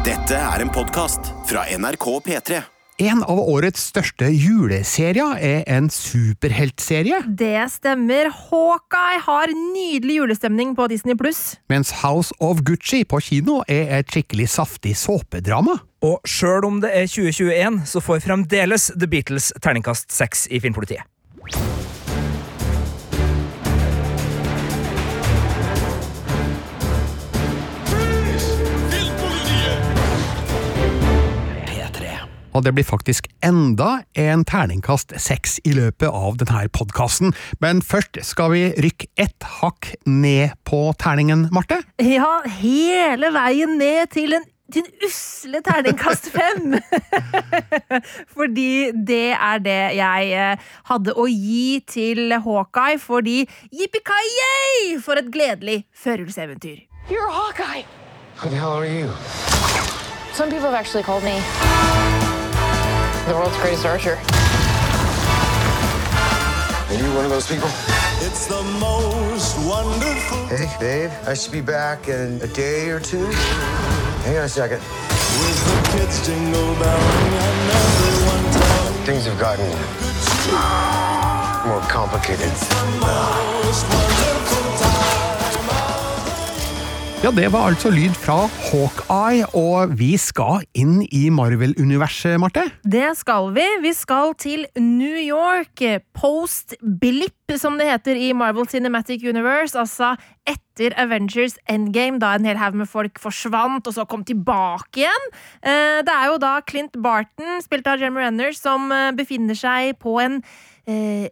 Dette er en podkast fra NRK P3. En av årets største juleserier er en superheltserie, Det stemmer. Hawkeye har nydelig julestemning på Disney pluss. mens House of Gucci på kino er et skikkelig saftig såpedrama. Og sjøl om det er 2021, så får fremdeles The Beatles terningkast seks i Filmpolitiet. Og det blir faktisk enda en terningkast seks i løpet av denne podkasten. Men først skal vi rykke ett hakk ned på terningen, Marte. Ja, hele veien ned til en din usle terningkast fem! fordi det er det jeg eh, hadde å gi til Hawkeye, fordi yippee For et gledelig førjulseventyr. You're Hawkeye. Who the hell are you? Some people have actually called me the world's greatest archer. Are you one of those people? It's the most wonderful Hey, babe, I should be back in a day or two. Hang on a second. with the kids jingle belling and everyone Things have gotten more complicated. Ja, det var altså lyd fra Hawkeye, og vi skal inn i Marvel-universet, Marte. Det skal vi. Vi skal til New York. Post Blip, som det heter i Marvel Cinematic Universe. Altså etter Avengers Endgame, da en hel haug med folk forsvant og så kom tilbake igjen. Eh, Det er jo da Clint Barton, spilt av Jeremy Renner, som eh, befinner seg på en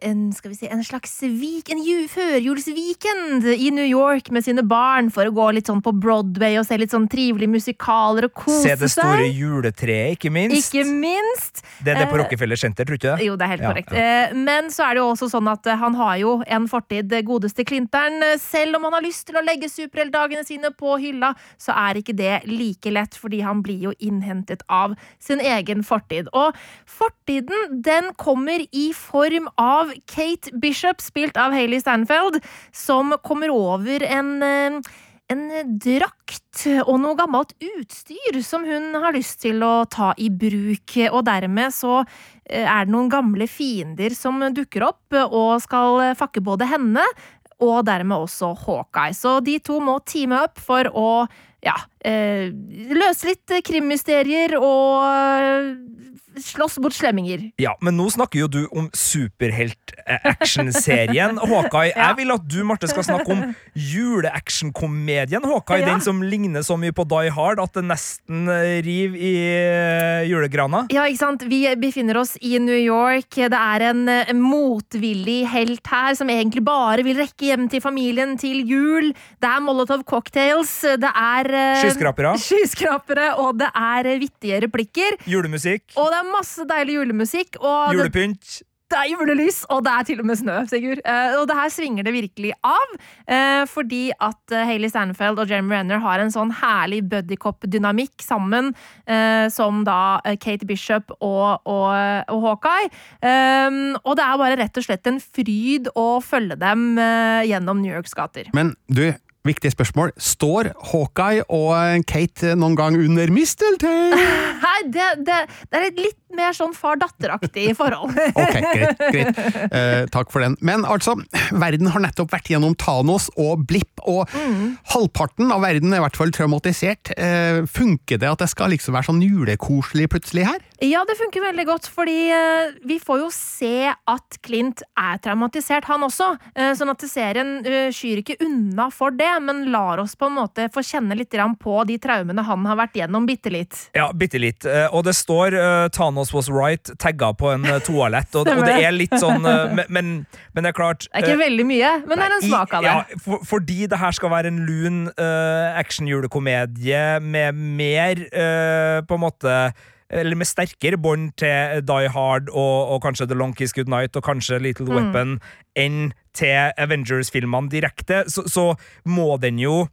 en, skal vi si, en slags vik, en ju, førjulsweekend i New York med sine barn for å gå litt sånn på Broadway og se litt sånn trivelige musikaler og kose Se det store seg. juletreet, ikke minst. Ikke minst. Det er det på Eh, Rockefeller Center, tror du ikke det? Jo, det er helt Ja, korrekt. Eh, Men så er det jo også sånn at eh, han har jo en fortid, eh, godeste Clinteren. Eh, Selv om han har lyst til å legge superheltdagene sine på hylla, så er ikke det like lett, fordi han blir jo innhentet av sin egen fortid. Og fortiden, den kommer i form av Kate Bishop, spilt av Hailey Stanfeld, som kommer over en eh, en drakt og noe gammelt utstyr som hun har lyst til å ta i bruk, og dermed så eh, er det noen gamle fiender som dukker opp og skal fakke både henne og dermed også Hawkeye. Så de to må teame opp for å ja, eh, løse litt krimmysterier og eh, slåss mot slemminger. Ja, men nå snakker jo du om superhelt-actionserien Hawkeye. Ja. Jeg vil at du, Marte, skal snakke om juleactionkomedien Hawkeye. Ja. Den som ligner så mye på Die Hard at det nesten eh, river i eh, julegrana. Ja, ikke sant? Vi befinner oss i New York. Det er en motvillig helt her som egentlig bare vil rekke hjem til familien til jul. Det er Molotov cocktails, det er eh, Skyskrapere. skyskrapere, og det er eh, vittige replikker. Julemusikk. Og det er masse deilig julemusikk. Julepynt. det er julelys, og det er til og med snø, Sigurd. Eh, og det her svinger det virkelig av. eh, fordi at Hayley Hailey Stanfeld og Jeremy Renner har en sånn herlig buddycop-dynamikk sammen, eh, som da eh, Kate Bishop og, og, og Hawkeye. Um, og det er bare rett og slett en fryd å følge dem eh, gjennom New Yorks gater. Men du, viktig spørsmål. Står Hawkeye og Kate noen gang under misteltein? Nei, det, det, det er et litt mer sånn far-datter-aktig forhold. Ok, greit. greit. Eh, takk for den. Men altså, verden har nettopp vært gjennom Thanos og Blipp, og halvparten av verden er i hvert fall traumatisert. Eh, funker det at det skal liksom være sånn julekoselig plutselig her? Ja, det funker veldig godt, fordi eh, vi får jo se at Clint er traumatisert, han også. Eh, sånn at serien eh, skyr ikke unna for det, men lar oss på en måte få kjenne litt på de traumene han har vært gjennom bitte litt. Ja, bitte litt. Eh, Og det står eh, 'Thanos was right' tagga på en eh, toalett, og, og det er litt sånn men, men, men det er klart Det er ikke veldig mye, men det er en smak av det. Ja, for, fordi det her skal være en lun uh, actionjulekomedie med mer uh, på en måte eller med sterkere bånd til Die Hard og, og kanskje The Long Kiss Goodnight og kanskje Little Mm. Weapon enn til Avengers-filmene direkte, så, så må den jo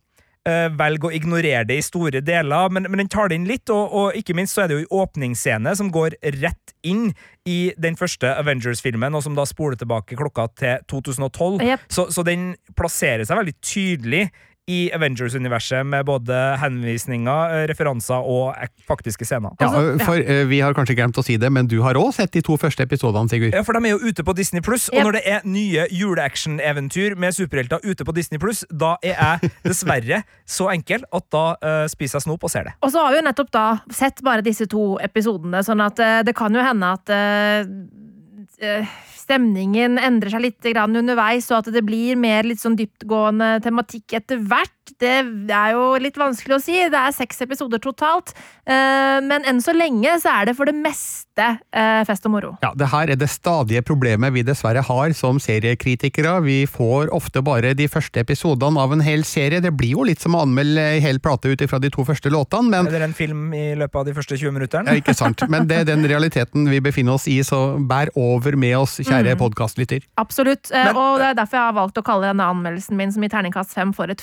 eh, velge å ignorere det i store deler, men, men den tar det inn litt, og, og ikke minst så er det jo en åpningsscene som går rett inn i den første Avengers-filmen, og som da spoler tilbake klokka til 2012. yep. Så, så den plasserer seg veldig tydelig i Avengers-universet, med både henvisninger, eh, referanser og faktiske scener. Ja, Altså, for eh, Vi har kanskje glemt å si det, men du har òg sett de to første episodene, Sigurd. Ja, for de er jo ute på Disney Pluss, og Yep. når det er nye juleaction-eventyr med superhelter ute på Disney Pluss, da er jeg dessverre så enkel at da uh, spiser jeg snop og ser det. Og så har vi jo nettopp da sett bare disse to episodene, sånn at uh, det kan jo hende at uh, stemningen endrer seg litt underveis, og at det blir mer litt sånn dyptgående tematikk etter hvert. Det er jo litt vanskelig å si. Det er seks episoder totalt. eh, Men enn så lenge så er det for det meste eh, fest og moro. Ja, det her er det stadige problemet vi dessverre har som seriekritikere. Vi får ofte bare de første episodene av en hel serie. Det blir jo litt som å anmelde ei hel plate ut ifra de to første låtene, men Eller en film i løpet av de første 20 minutterne. ja, ikke sant. Men det er den realiteten vi befinner oss i, så bær over med oss, kjære podkastlytter. Absolutt. eh, Men- og det er derfor jeg har valgt å kalle denne anmeldelsen min som i terningkast fem for et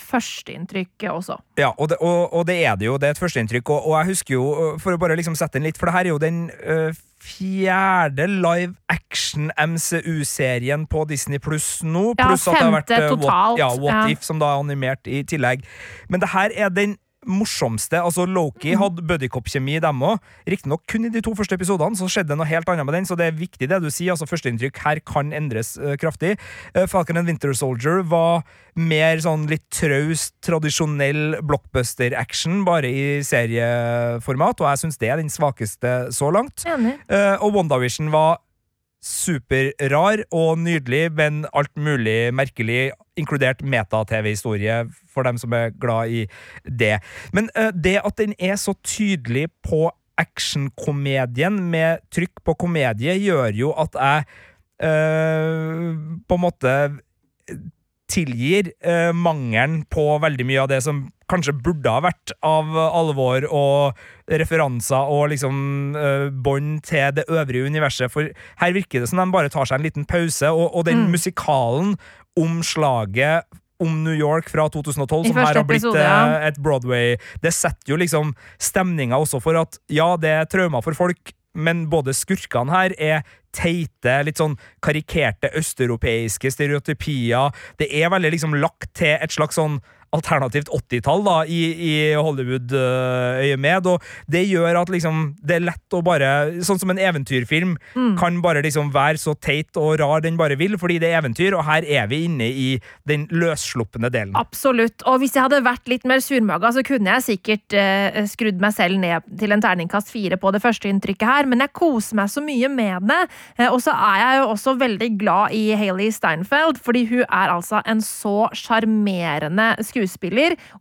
førsteinntrykk også. Ja, og det, og, og det er det jo. Det er et førsteinntrykk. Og, og jeg husker jo, for å bare liksom sette den litt, for det her er jo den øh, fjerde live action-MCU-serien på Disney pluss nå. Ja, Pluss at det har vært uh, What, ja, What ja. If, som da er animert i tillegg. Men det her er den morsomste. Altså Loki Mm. hadde buddycop-kjemi, dem òg. Riktignok kun i de to første episodene, så skjedde det noe helt annet med den, så det er viktig det du sier. altså Førsteinntrykk her kan endres uh, kraftig. Uh, Falcon and Winter Soldier var mer sånn litt traust, tradisjonell blockbuster-action, bare i serieformat, og jeg syns det er den svakeste så langt. Uh, og WandaVision var superrar og nydelig, men alt mulig merkelig, inkludert meta-TV-historie, for dem som er glad i det. Men eh, det at den er så tydelig på actionkomedien med trykk på komedie, gjør jo at jeg eh, på en måte tilgir eh, mangelen på veldig mye av det som kanskje burde ha vært av alvor og referanser og liksom uh, bånd til det øvrige universet. For her virker det som de bare tar seg en liten pause, og, og den musikalen om slaget om New York fra 2012, I som her har blitt episode, ja. eh, et Broadway Det setter jo liksom stemninga også for at ja, det er traumer for folk, men både skurkene her er teite, litt sånn karikerte østeuropeiske stereotypier. Det er veldig liksom lagt til et slags sånn alternativt 80-tall da, i, i Hollywood-øyemed, og det gjør at liksom det er lett å bare Sånn som en eventyrfilm Mm. kan bare liksom være så teit og rar den bare vil, fordi det er eventyr, og her er vi inne i den løssluppende delen. Absolutt. Og hvis jeg hadde vært litt mer surmaga, så kunne jeg sikkert eh, skrudd meg selv ned til en terningkast fire på det første inntrykket her, men jeg koser meg så mye med det. Eh, og så er jeg jo også veldig glad i Hailey Steinfeld, fordi hun er altså en så sjarmerende skuespiller,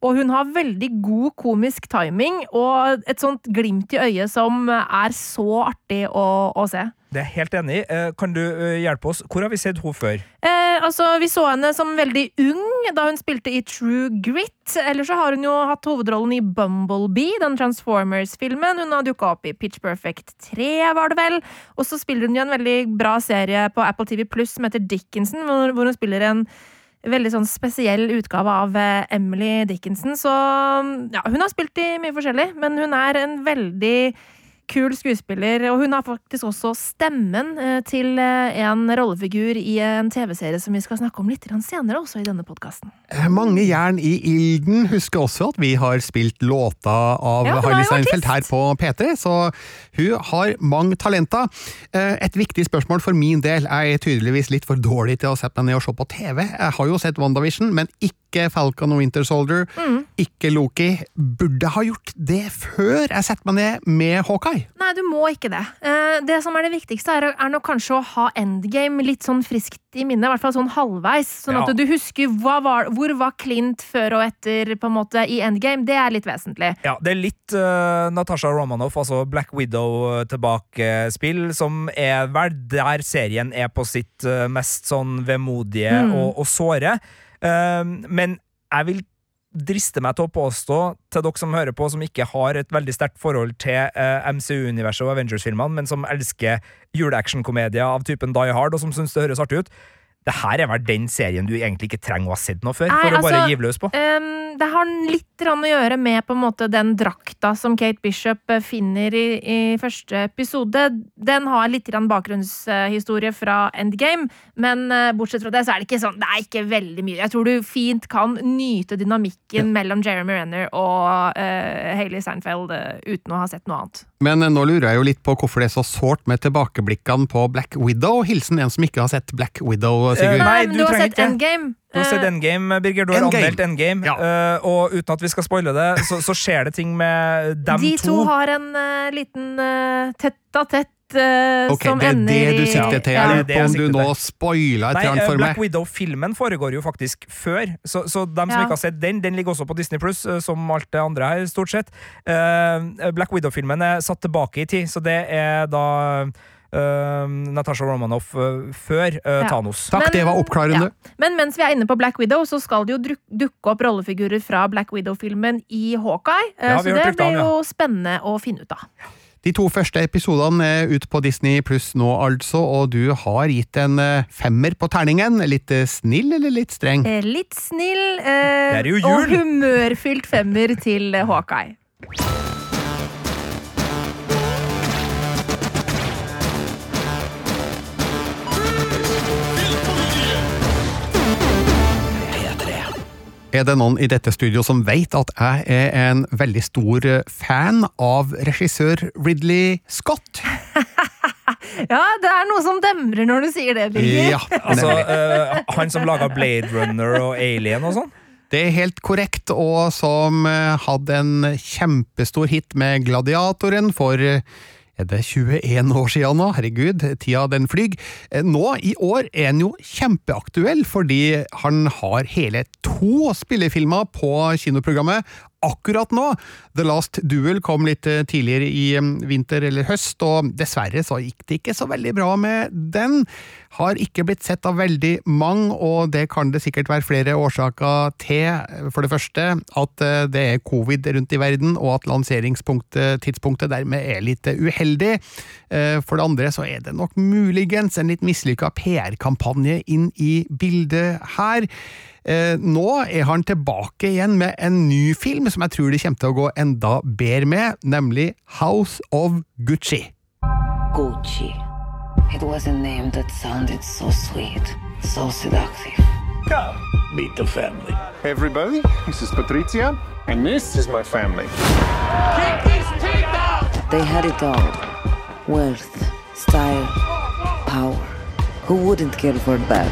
og hun har veldig god komisk timing og et sånt glimt i øyet som er så artig å, å se. Det er jeg helt enig i. Eh, Kan du eh, hjelpe oss? Hvor har vi sett henne før? Eh, altså, Vi så henne som veldig ung da hun spilte i True Grit. Eller så har hun jo hatt hovedrollen i Bumblebee, den Transformers-filmen. Hun har dukka opp i Pitch Perfect 3, var det vel. Og så spiller hun jo en veldig bra serie på Apple TV Pluss som heter Dickinson, hvor hun spiller en veldig sånn spesiell utgave av eh, Emily Dickinson. Så ja, hun har spilt i mye forskjellig, men hun er en veldig kul skuespiller, og hun har faktisk også stemmen eh, til eh, en rollefigur i en TV-serie som vi skal snakke om litt senere, også i denne podkasten. Eh, Mange jern i ilden. Husker også at vi har spilt låta av Ja, Hailey jo her på P3, så hun har mange talenter. Et viktig spørsmål for min del. Jeg er tydeligvis litt for dårlig til å sette meg ned og se på TV. Jeg har jo sett WandaVision, men ikke Falcon og Winter Soldier. Mm. Ikke Loki. Burde ha gjort det før jeg setter meg ned med Hawkeye. Nei, du må ikke det. Eh, Det som er det viktigste, er, er nok kanskje å ha endgame litt sånn friskt i minnet, i hvert fall sånn halvveis. Sånn Ja. at du husker hva var, hvor var Clint før og etter på en måte i endgame. Det er litt vesentlig. Ja, det er litt uh, Natasha Romanoff, altså Black Widow-tilbakespill, som er vel der serien er på sitt eh, mest sånn vemodige Mm. og, og såre. Eh, men jeg vil driste meg til å påstå, til dere som hører på, som ikke har et veldig sterkt forhold til eh, MCU-universet og Avengers-filmene, men som elsker juleactionkomedier av typen Die Hard, og som syns det høres artig ut, det her er vel den serien du egentlig ikke trenger å ha sett noe før, Nei, for å bare altså, give løs på. Um, det har litt å gjøre med på en måte den drakta som Kate Bishop eh, finner i, i første episode. Den har litt bakgrunnshistorie fra Endgame, men uh, bortsett fra det så er det ikke sånn Det er ikke veldig mye. Jeg tror du fint kan nyte dynamikken mellom Jeremy Renner og uh, Hayley Seinfeld uh, uten å ha sett noe annet. Men nå lurer jeg jo litt på hvorfor det er så sårt med tilbakeblikkene på Black Widow. Hilsen en som ikke har sett Black Widow, Sigurd. Eh, Nei, men du du har sett ikke. Endgame. Du har sett Eh, Endgame, Birger. Du har Endgame. anmeldt Endgame. Ja. Uh, og uten at vi skal spoile det, så, så skjer det ting med dem to. De to. to har en uh, liten uh, tett-a-tett eh, Ok, som det er det du sikter til. Ja, det det om du nå spoiler spoila et Nei, eller for meg. Black. Widow-filmen foregår jo faktisk før, så, så dem som Ja. ikke har sett den, den ligger også på Disney Pluss, som alt det andre her, stort sett. Uh, Black Widow-filmen er satt tilbake i tid, så det er da uh, Natasha Romanoff uh, før uh, Ja. Thanos. Takk, Men- det var oppklarende. Men mens vi er inne på Black Widow, så skal det jo dukke opp rollefigurer fra Black Widow-filmen i Hawkeye. eh, Ja, så det blir ja. jo spennende å finne ut av. De to første episodene er ute på Disney pluss nå, altså, og du har gitt en femmer på terningen. Litt snill eller litt streng? Litt snill eh, og humørfylt femmer til Hawkeye. Er det noen i dette studio som vet at jeg er en veldig stor eh, fan av regissør Ridley Scott? Ja, det er noe som demrer når du sier det, Birger. Ja, Altså, eh, han som laga Blade Runner og Alien og sånn? Det er helt korrekt, og som eh, hadde en kjempestor hit med Gladiatoren for er det 21 år siden nå? Herregud, tida den flyg. Eh, Nå i år er han jo kjempeaktuell, fordi han har hele to spillefilmer på kinoprogrammet akkurat nå. The Last Duel kom litt eh, tidligere i eh, vinter eller høst, og dessverre så gikk det ikke så veldig bra med den. Har ikke blitt sett av veldig mange, og det kan det sikkert være flere årsaker til. For det første at eh, det er covid rundt i verden, og at lanseringstidspunktet dermed er litt uheldig. For det andre så er det nok muligens en litt mislykka PR-kampanje inn i bildet her. Eh, Nå er han tilbake igjen med en ny film som jeg tror det kommer til å gå enda bedre med, nemlig House of Gucci. Gucci. It was a name that sounded so sweet, so seductive. Come, meet the family. Everybody, this is Patricia, and this is my family. They had it all wealth, style, power. Who wouldn't care for that?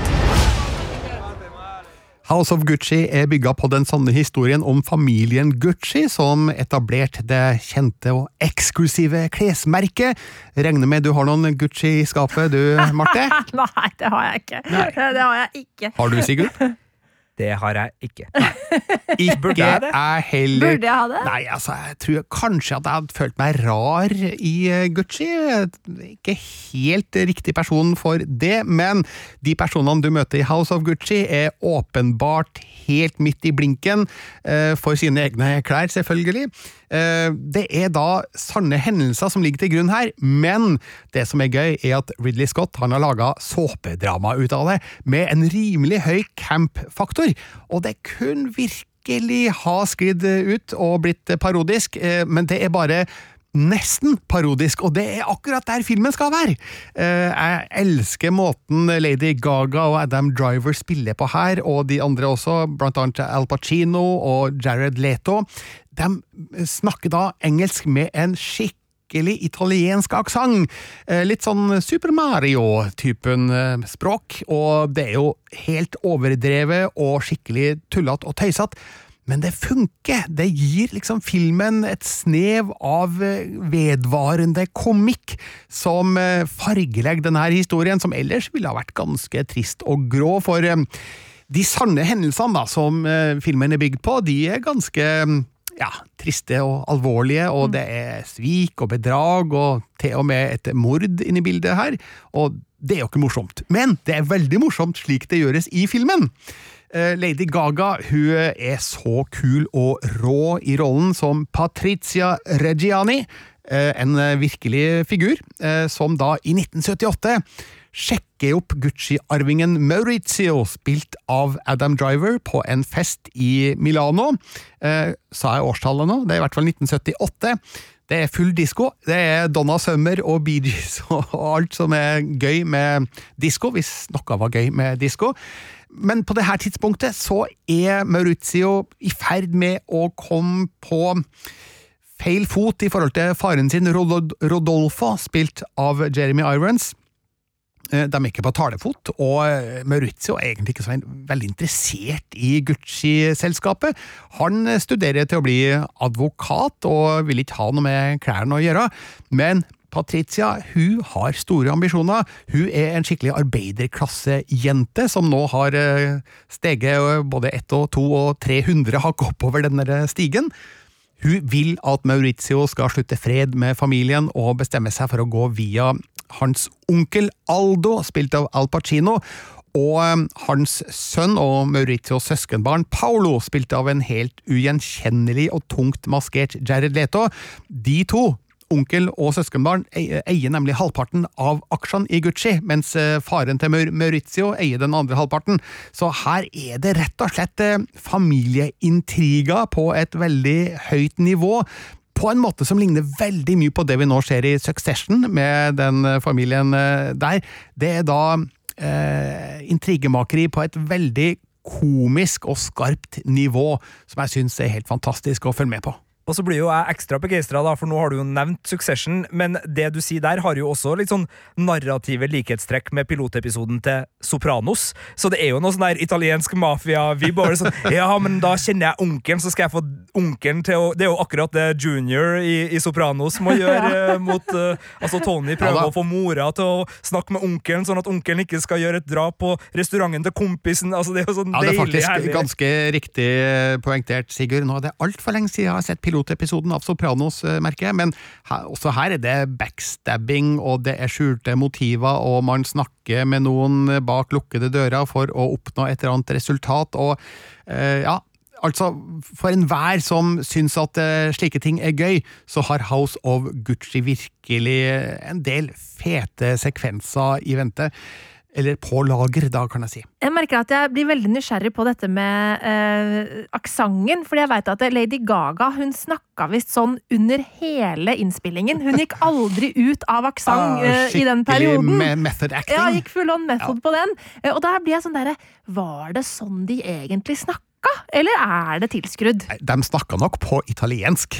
House of Gucci er bygga på den sanne historien om familien Gucci, som etablerte det kjente og eksklusive klesmerket. Regner med du har noen Gucci i skapet du, Marte? Nei, det har jeg ikke. Nei. Det har jeg ikke. Har du, Sigurd? Det har jeg ikke. Ikke Burde jeg det? jeg heller. Burde jeg ha det? Nei, altså, jeg tror kanskje at jeg hadde følt meg rar i eh, Gucci. Ikke helt riktig person for det, men de personene du møter i House of Gucci er åpenbart helt midt i blinken eh, for sine egne klær, selvfølgelig. Eh, Det er da sanne hendelser som ligger til grunn her, men det som er gøy, er at Ridley Scott han har laga såpedrama ut av det, med en rimelig høy camp-faktor, og det kun virkelig har sklidd ut og blitt parodisk, eh, men det er bare nesten parodisk, og det er akkurat der filmen skal være. Eh, Jeg elsker måten Lady Gaga og Adam Driver spiller på her, og de andre også, blant annet Al Pacino og Jared Leto. De snakker da engelsk med en skikkelig italiensk aksent. Eh, Litt sånn Super Mario-typen eh, språk, og det er jo helt overdrevet og skikkelig tullete og tøysete. Men det funker! Det gir liksom filmen et snev av eh, vedvarende komikk som eh, fargelegger denne historien, som ellers ville ha vært ganske trist og grå. For eh, de sanne hendelsene da, som filmen er bygd på, de er ganske mm, ja, triste og alvorlige, og det er svik og bedrag, og til og med et mord inne i bildet her. Og det er jo ikke morsomt. Men det er veldig morsomt slik det gjøres i filmen. Eh, Lady Gaga hun er så kul og rå i rollen som Patricia Reggiani, eh, en virkelig figur, eh, som da i 1978 sjekker opp Gucci-arvingen Maurizio, spilt av Adam Driver, på en fest i Milano. Eh, sa jeg årstallet nå? Det er i hvert fall 1978. Det er full disko. Det er Donna Summer og Bee Gees og alt som er gøy med disko, hvis noe var gøy med disko. Men på dette tidspunktet så er Maurizio i ferd med å komme på feil fot i forhold til faren sin Rod Rodolfo, spilt av Jeremy Irons. Eh, De er ikke på talefot, og eh, Maurizio er egentlig ikke så veldig interessert i Gucci-selskapet. Han studerer til å bli advokat og vil ikke ha noe med klærne å gjøre, men Patricia hun har store ambisjoner. Hun er en skikkelig arbeiderklassejente som nå har eh, steget både ett og to og 300 hakk oppover denne stigen. Hun vil at Maurizio skal slutte fred med familien og bestemme seg for å gå via hans onkel Aldo, spilt av Al Pacino, og eh, hans sønn og Mauritios søskenbarn Paolo, spilt av en helt ugjenkjennelig og tungt maskert Jared Leto. De to onkel og søskenbarn eier nemlig halvparten av aksjene i Gucci, mens eh, faren til Maurizio eier den andre halvparten. Så her er det rett og slett eh, familieintriger på et veldig høyt nivå. På en måte som ligner veldig mye på det vi nå ser i Succession, med den eh, familien der. Det er da eh, intrigemakeri på et veldig komisk og skarpt nivå, som jeg syns er helt fantastisk å følge med på. Og så blir jo jeg ekstra begeistra, for nå har du jo nevnt Succession, men det du sier der, har jo også litt sånn narrative likhetstrekk med pilotepisoden til Sopranos. Så det er jo noe sånn der italiensk mafia-vibb. Sånn, ja, men da kjenner jeg onkelen, så skal jeg få onkelen til å Det er jo akkurat det Junior i, i Sopranos må gjøre eh, mot uh, Altså, Tony prøver Ja å få mora til å snakke med onkelen, sånn at onkelen ikke skal gjøre et drap på restauranten til kompisen. Altså, det er jo sånn Ja, det er faktisk herlig. ganske riktig eh, poengtert, Sigurd. Nå er det altfor lenge siden jeg har sett pilotepisoden av Sopranos, eh, merker jeg, men her, også her er det backstabbing, og det er skjulte motiver, og man snakker med noen bak lukkede dører for å oppnå et eller annet resultat, og eh, ja, Altså, For enhver som syns at eh, slike ting er gøy, så har House of Gucci virkelig en del fete sekvenser i vente. Eller på lager, da, kan jeg si. Jeg merker at jeg blir veldig nysgjerrig på dette med eh, aksenten. Fordi jeg vet at Lady Gaga hun snakka visst sånn under hele innspillingen. Hun gikk aldri ut av aksent eh, i den perioden. Skikkelig method acting. Ja, gikk full on method på den. Eh, Og da blir jeg sånn derre Var det sånn de egentlig snakka? Eller er det tilskrudd? De snakka nok på italiensk.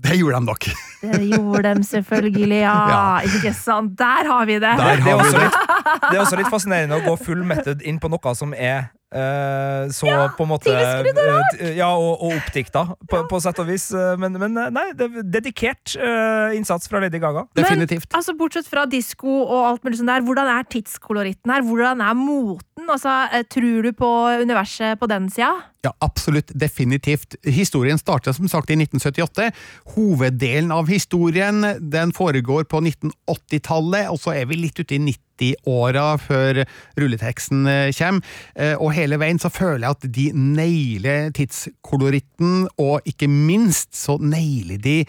Det gjorde de nok. Det gjorde de selvfølgelig, ja. Ja. Ikke sant? Der har vi det! Har det, er vi også det. litt, det er også litt fascinerende å gå full method inn på noe som er eh, så på en måte eh, Ja, og, og oppdikta, på, på sett og vis. eh, Men, men nei, det er dedikert uh, innsats fra Lady Gaga. Definitivt. Men altså, bortsett fra disko og alt mulig sånt der, hvordan er tidskoloritten her? Hvordan er moten? Altså, tror du på universet på den sida? Ja, absolutt. Definitivt. Historien startet som sagt i 1978. Hoveddelen av historien den foregår på 1980-tallet, og så er vi litt ute i 90-åra før rulleteksten eh, kommer. Eh, Og hele veien så føler jeg at de nailer tidskoloritten, og ikke minst så nailer de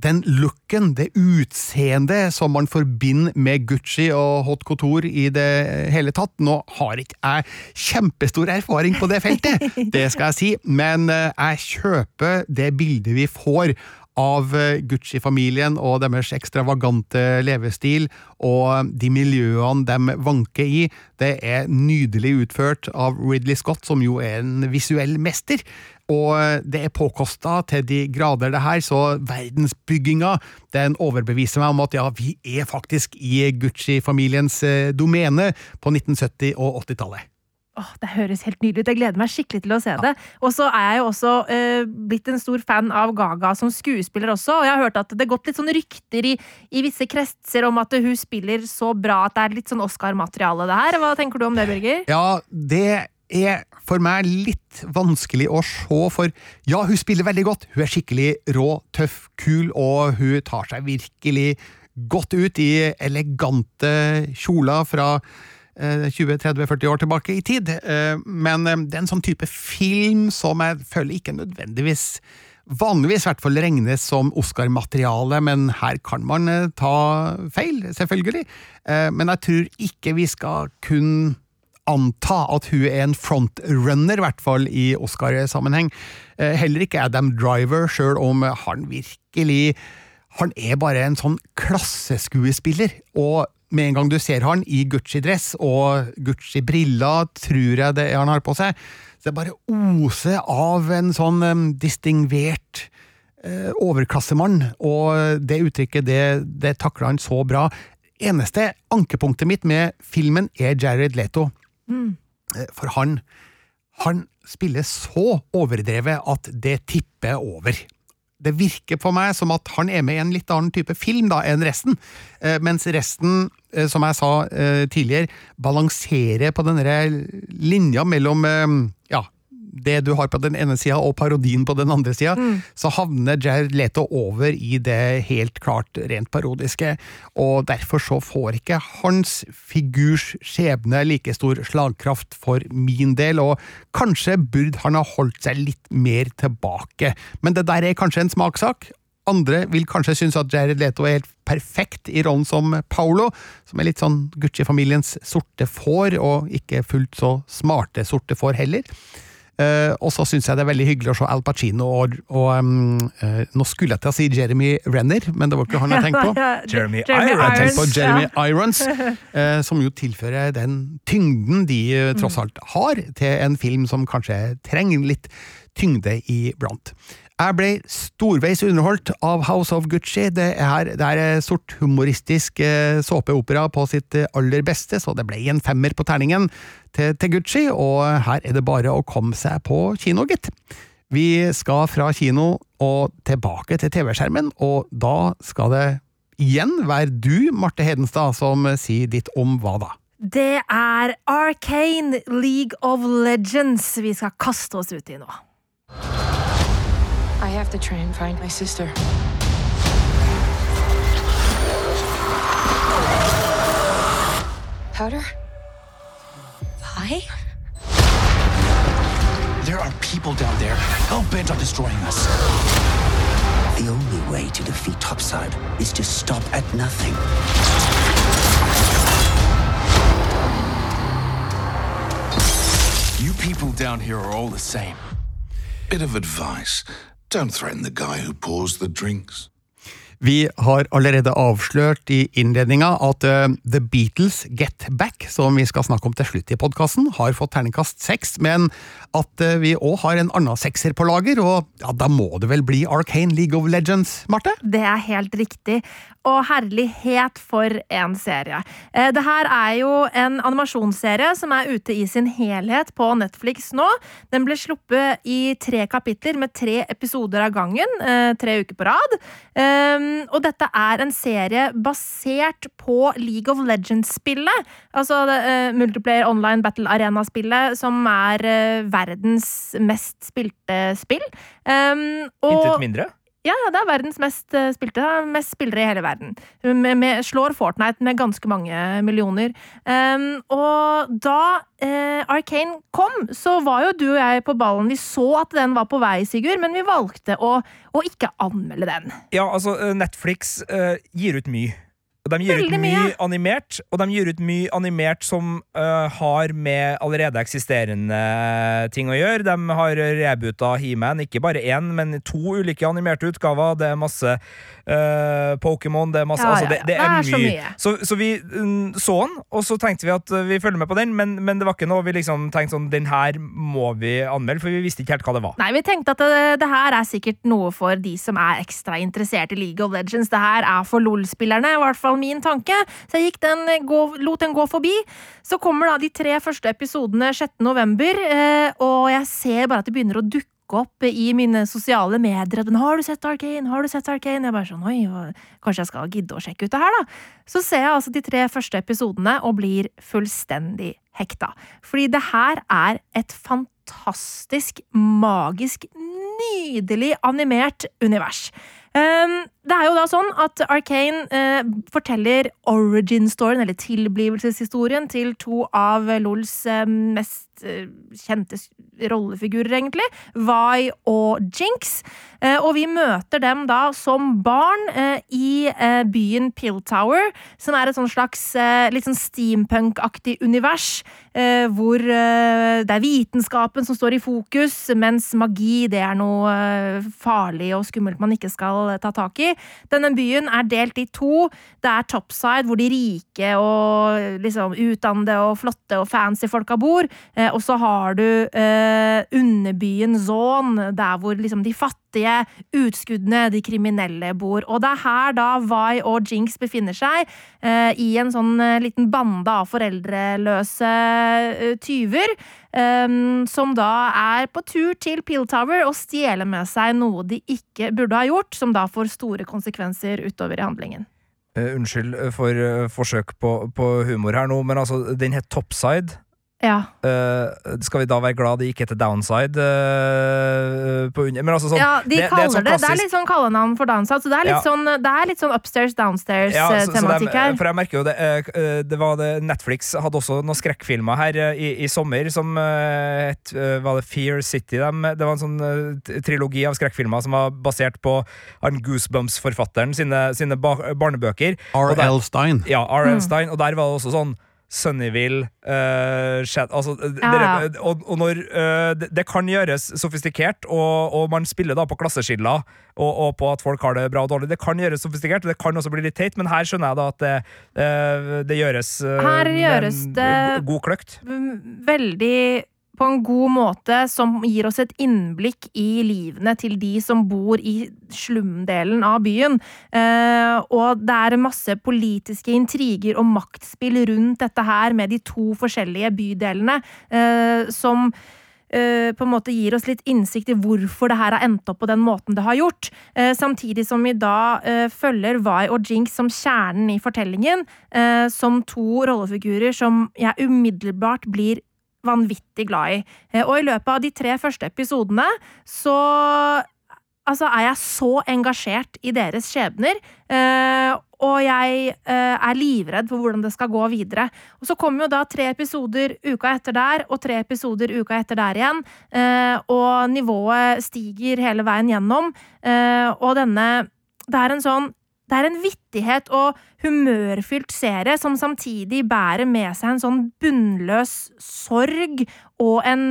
den looken, det utseendet som man forbinder med Gucci og Hot Couture i det hele tatt. Nå har ikke jeg kjempestor erfaring på det feltet, det skal jeg si, men eh, jeg kjøper det bildet vi får av eh, Gucci-familien og deres ekstravagante levestil, og de miljøene de vanker i. Det er nydelig utført av Ridley Scott, som jo er en visuell mester. Og det er påkosta til de grader, det her, så verdensbygginga den overbeviser meg om at ja, vi er faktisk i Gucci-familiens eh, domene på 1970- og 80-tallet. Åh, Det høres helt nydelig ut. Jeg gleder meg skikkelig til å se det. Og så er jeg jo også eh, blitt en stor fan av Gaga som skuespiller også. Og jeg har hørt at det har gått litt sånn rykter i, i visse kretser om at hun spiller så bra at det er litt sånn Oscar-materiale, det her. Hva tenker du om det, Birger? Ja, det er for meg litt vanskelig å se, for ja, hun spiller veldig godt. Hun er skikkelig rå, tøff, kul, og hun tar seg virkelig godt ut i elegante kjoler fra 20-30-40 år tilbake i tid. Eh, Men eh, det er en sånn type film som jeg føler ikke nødvendigvis vanligvis i hvert fall regnes som Oscar-materiale, men her kan man eh, ta feil, selvfølgelig. Eh, Men jeg tror ikke vi skal kun anta at hun er en frontrunner, i hvert fall i Oscar-sammenheng. Eh, Heller ikke Adam Driver, sjøl om han virkelig Han er bare en sånn klasseskuespiller, og med en gang du ser han i Gucci-dress og Gucci-briller, tror jeg det er han har på seg, så det bare oser av en sånn um, distingvert uh, overklassemann, og det uttrykket, det, det takler han så bra. Eneste ankepunktet mitt med filmen er Jared Leto. Mm. For han, han spiller så overdrevet at det tipper over. Det virker på meg som at han er med i en litt annen type film da enn resten, eh, mens resten, eh, som jeg sa eh, tidligere, balanserer på denne linja mellom eh, det du har på den ene sida og parodien på den andre sida, så havner Jared Leto over i det helt klart rent parodiske, og derfor så får ikke hans figurs skjebne like stor slagkraft for min del, og kanskje burde han ha holdt seg litt mer tilbake, men det der er kanskje en smakssak. Andre vil kanskje synes at Jared Leto er helt perfekt i rollen som Paolo, som er litt sånn Gucci-familiens sorte får, og ikke fullt så smarte sorte får heller. Eh, og så syns jeg det er veldig hyggelig å se Al Pacino og, og um, uh, Nå skulle jeg til å si Jeremy Renner, men det var ikke han jeg tenkte på. Jeremy Jeg tenkte på Irons, Jeremy ja. Irons, uh, som jo tilfører den tyngden de eh, tross alt har, til en film som kanskje trenger litt tyngde iblant. Jeg ble storveis underholdt av House of Gucci. Det er, det er sort humoristisk eh, såpeopera på sitt eh, aller beste, så det ble en femmer på terningen til, til Gucci, og her er det bare å komme seg på kino, gitt. Vi skal fra kino og tilbake til TV-skjermen, og da skal det igjen være du, Marte Hedenstad, som sier ditt om hva da? Det er Arcane League of Legends vi skal kaste oss ut i nå. I have to try and find my sister. Powder? Vi? There are people down there hell bent on destroying us. The only way to defeat Topside is to stop at nothing. You people down here are all the same. Bit of advice. Don't threaten the guy who pours the drinks. Vi har allerede avslørt i innledninga at eh, The Beatles Get Back, som vi skal snakke om til slutt i podkasten, har fått terningkast seks, men at eh, vi òg har en annen sekser på lager, og ja, da må det vel bli Arcane League of Legends, Marte? Det er helt riktig. Og herlighet for en serie. Eh, Det her er jo en animasjonsserie som er ute i sin helhet på Netflix nå. Den ble sluppet i tre kapitler med tre episoder av gangen, tre uker på rad. Um, Og dette er en serie basert på League of Legends-spillet. Altså eh, multiplayer online battle arena-spillet, som er uh, verdens mest spilte spill. Um, og- Intet mindre? Ja, ja, det er verdens mest eh, spilte. Mest spillere i hele verden. Med, med, slår Fortnite med ganske mange millioner. Um, og da uh, Arcane kom, så var jo du og jeg på ballen. Vi så at den var på vei, Sigurd, men vi valgte å, å ikke anmelde den. Ja, altså, eh, Netflix uh, gir ut mye. De gir ut mye mye. animert, og de gir ut mye animert som uh, har med allerede eksisterende ting å gjøre. De har rebuta He-Man, ikke bare én, men to ulike animerte utgaver. Det er masse uh, Pokémon, det er masse Ja, altså, det, det er, Det er så mye. mye. Så, så vi mm, så den, og så tenkte vi at eh, vi følger med på den, men, men det var ikke noe vi liksom tenkte sånn Den her må vi anmelde, for vi visste ikke helt hva det var. Nei, vi tenkte at det, det her er sikkert noe for de som er ekstra interessert i League of Legends. Det her er for LOL-spillerne, i hvert fall min tanke. Så jeg den, gå, lot den gå forbi. Så kommer da de tre første episodene 6. november, eh, og jeg ser bare at det begynner å dukke opp i mine sosiale medier. at 'Har du sett Arcane?' Har du sett Arcane? Jeg bare sånn, oi, Kanskje jeg skal gidde å sjekke ut det her, da. Så ser jeg altså de tre første episodene og blir fullstendig hekta. Fordi det her er et fantastisk, magisk, nydelig animert univers. Um, det er jo da sånn at Arkane eh, forteller origin-storyen, eller tilblivelseshistorien, til to av LOLs eh, eh, kjente rollefigurer, egentlig. Vi og Jinx. Eh, og vi møter dem da som barn eh, i byen Pill Tower, som er et sånn slags litt sånn steampunk-aktig univers, hvor det er vitenskapen som står i fokus, mens magi det er noe farlig og skummelt man ikke skal ta tak i. Denne byen er delt i to. Det er topside, hvor de rike og liksom utdannede og flotte og fancy folka bor. Eh, og så har du eh, underbyen Zon, der hvor liksom de fattige utskuddene, de kriminelle, bor. Og det er her da Vi og Jinx befinner seg, eh, i en sånn liten bande av foreldreløse tyver. Um, som da er på tur til Pilltower og stjeler med seg noe de ikke burde ha gjort, som da får store konsekvenser utover i handlingen. Uh, unnskyld for uh, forsøk på, på humor her nå, men altså, den het Topside. Ja. Uh, skal vi da være glad det gikk etter Downside? Uh, på under... Men altså sånn ja, de det, det er kaller sånn det, det er litt sånn kallenavn for Downside, så det er litt, Ja. sånn, det er litt sånn upstairs, Ja, så- så downstairs-tematikk er- her. For jeg merker jo det, eh, det var det Netflix hadde også noen skrekkfilmer her eh, i, i sommer som eh, het eh, Var det Fear City? Dem? Det var en sånn eh, trilogi av skrekkfilmer som var basert på han Goosebumps-forfatteren sine, sine ba barnebøker. R.L. Stein. Ja, R.L. Mm. Stein, og der var det også sånn Sunnyville uh, altså, eh, Ja, dere- og, og når uh, det, det kan gjøres sofistikert, og, og man spiller da på klasseskiller og, og på at folk har det bra og dårlig. Det kan gjøres sofistikert, og det kan også bli litt teit, men her skjønner jeg da at det, uh, det gjøres uh, gjøres det- god kløkt. veldig på en god måte som gir oss et innblikk i livene til de som bor i slumdelen av byen. Eh, og det er masse politiske intriger og maktspill rundt dette her med de to forskjellige bydelene, eh, som eh, på en måte gir oss litt innsikt i hvorfor det her har endt opp på den måten det har gjort. Samtidig som vi da følger Vi og Jinx som kjernen i fortellingen, som to rollefigurer som jeg umiddelbart blir vanvittig glad i. Eh, og i løpet av de tre første episodene så Altså, er jeg så engasjert i deres skjebner, eh, og jeg eh, er livredd for hvordan det skal gå videre. Og så kommer jo da tre episoder uka etter der, og tre episoder uka etter der igjen, og nivået stiger hele veien gjennom, og denne Det er en sånn det er en vittighet og humørfylt serie som samtidig bærer med seg en sånn bunnløs sorg og en